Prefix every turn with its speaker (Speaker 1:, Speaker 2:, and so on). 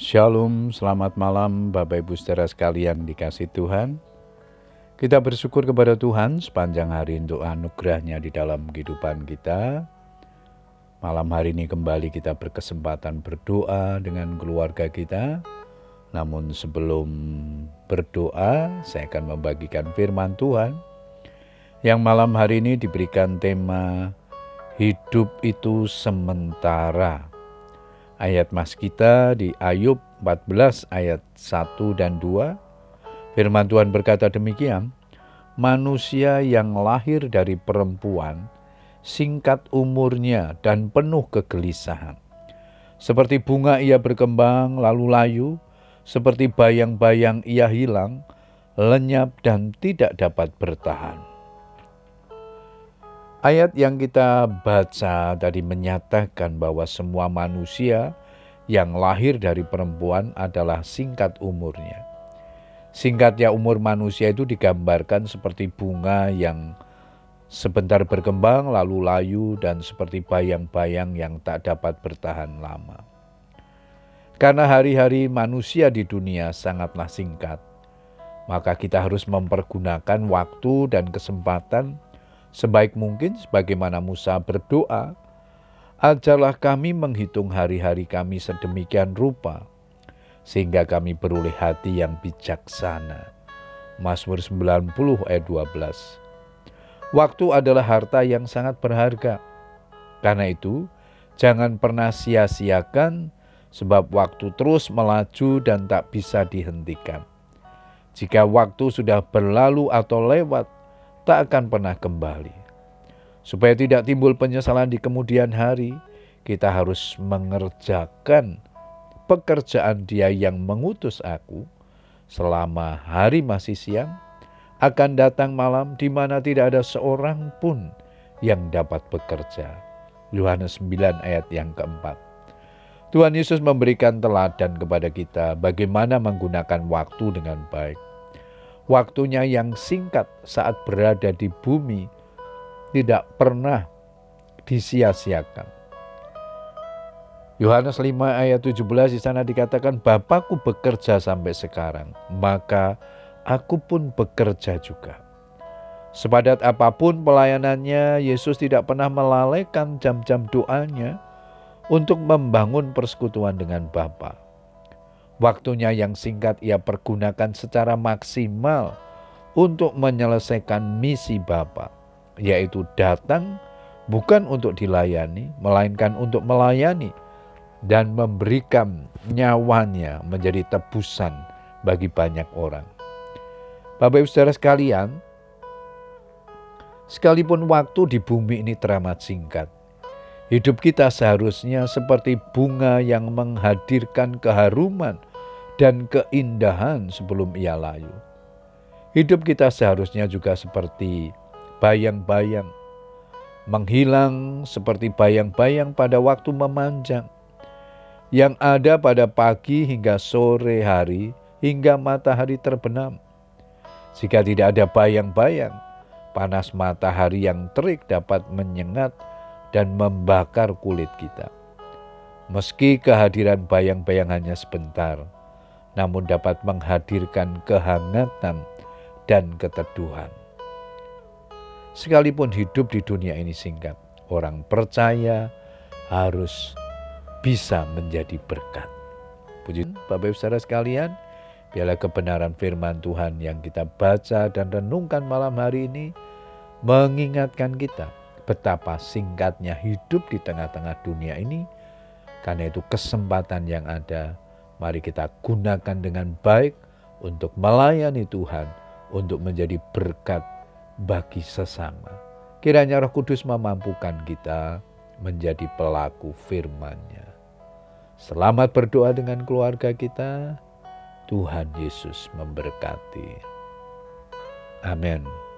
Speaker 1: Shalom, selamat malam Bapak Ibu saudara sekalian dikasih Tuhan. Kita bersyukur kepada Tuhan sepanjang hari untuk anugerahnya di dalam kehidupan kita. Malam hari ini kembali kita berkesempatan berdoa dengan keluarga kita. Namun sebelum berdoa, saya akan membagikan firman Tuhan yang malam hari ini diberikan tema hidup itu sementara ayat mas kita di Ayub 14 ayat 1 dan 2. Firman Tuhan berkata demikian, manusia yang lahir dari perempuan singkat umurnya dan penuh kegelisahan. Seperti bunga ia berkembang lalu layu, seperti bayang-bayang ia hilang, lenyap dan tidak dapat bertahan. Ayat yang kita baca tadi menyatakan bahwa semua manusia yang lahir dari perempuan adalah singkat umurnya. Singkatnya umur manusia itu digambarkan seperti bunga yang sebentar berkembang lalu layu dan seperti bayang-bayang yang tak dapat bertahan lama. Karena hari-hari manusia di dunia sangatlah singkat, maka kita harus mempergunakan waktu dan kesempatan Sebaik mungkin sebagaimana Musa berdoa, ajarlah kami menghitung hari-hari kami sedemikian rupa, sehingga kami beroleh hati yang bijaksana. Mazmur 90 ayat 12 Waktu adalah harta yang sangat berharga. Karena itu, jangan pernah sia-siakan sebab waktu terus melaju dan tak bisa dihentikan. Jika waktu sudah berlalu atau lewat, tak akan pernah kembali. Supaya tidak timbul penyesalan di kemudian hari, kita harus mengerjakan pekerjaan Dia yang mengutus aku selama hari masih siang, akan datang malam di mana tidak ada seorang pun yang dapat bekerja. Yohanes 9 ayat yang keempat. Tuhan Yesus memberikan teladan kepada kita bagaimana menggunakan waktu dengan baik waktunya yang singkat saat berada di bumi tidak pernah disia-siakan. Yohanes 5 ayat 17 di sana dikatakan Bapakku bekerja sampai sekarang, maka aku pun bekerja juga. Sepadat apa pun pelayanannya, Yesus tidak pernah melalaikan jam-jam doanya untuk membangun persekutuan dengan Bapa. Waktunya yang singkat ia pergunakan secara maksimal untuk menyelesaikan misi Bapa, yaitu datang bukan untuk dilayani, melainkan untuk melayani dan memberikan nyawanya menjadi tebusan bagi banyak orang. Bapak Ibu Saudara sekalian, sekalipun waktu di bumi ini teramat singkat, hidup kita seharusnya seperti bunga yang menghadirkan keharuman dan keindahan sebelum ia layu. Hidup kita seharusnya juga seperti bayang-bayang, menghilang seperti bayang-bayang pada waktu memanjang, yang ada pada pagi hingga sore hari hingga matahari terbenam. Jika tidak ada bayang-bayang, panas matahari yang terik dapat menyengat dan membakar kulit kita. Meski kehadiran bayang-bayang hanya sebentar, namun dapat menghadirkan kehangatan dan keteduhan. Sekalipun hidup di dunia ini singkat, orang percaya harus bisa menjadi berkat. Puji Bapak Ibu Saudara sekalian, biarlah kebenaran firman Tuhan yang kita baca dan renungkan malam hari ini mengingatkan kita betapa singkatnya hidup di tengah-tengah dunia ini karena itu kesempatan yang ada Mari kita gunakan dengan baik untuk melayani Tuhan, untuk menjadi berkat bagi sesama. Kiranya Roh Kudus memampukan kita menjadi pelaku firman-Nya. Selamat berdoa dengan keluarga kita. Tuhan Yesus memberkati. Amin.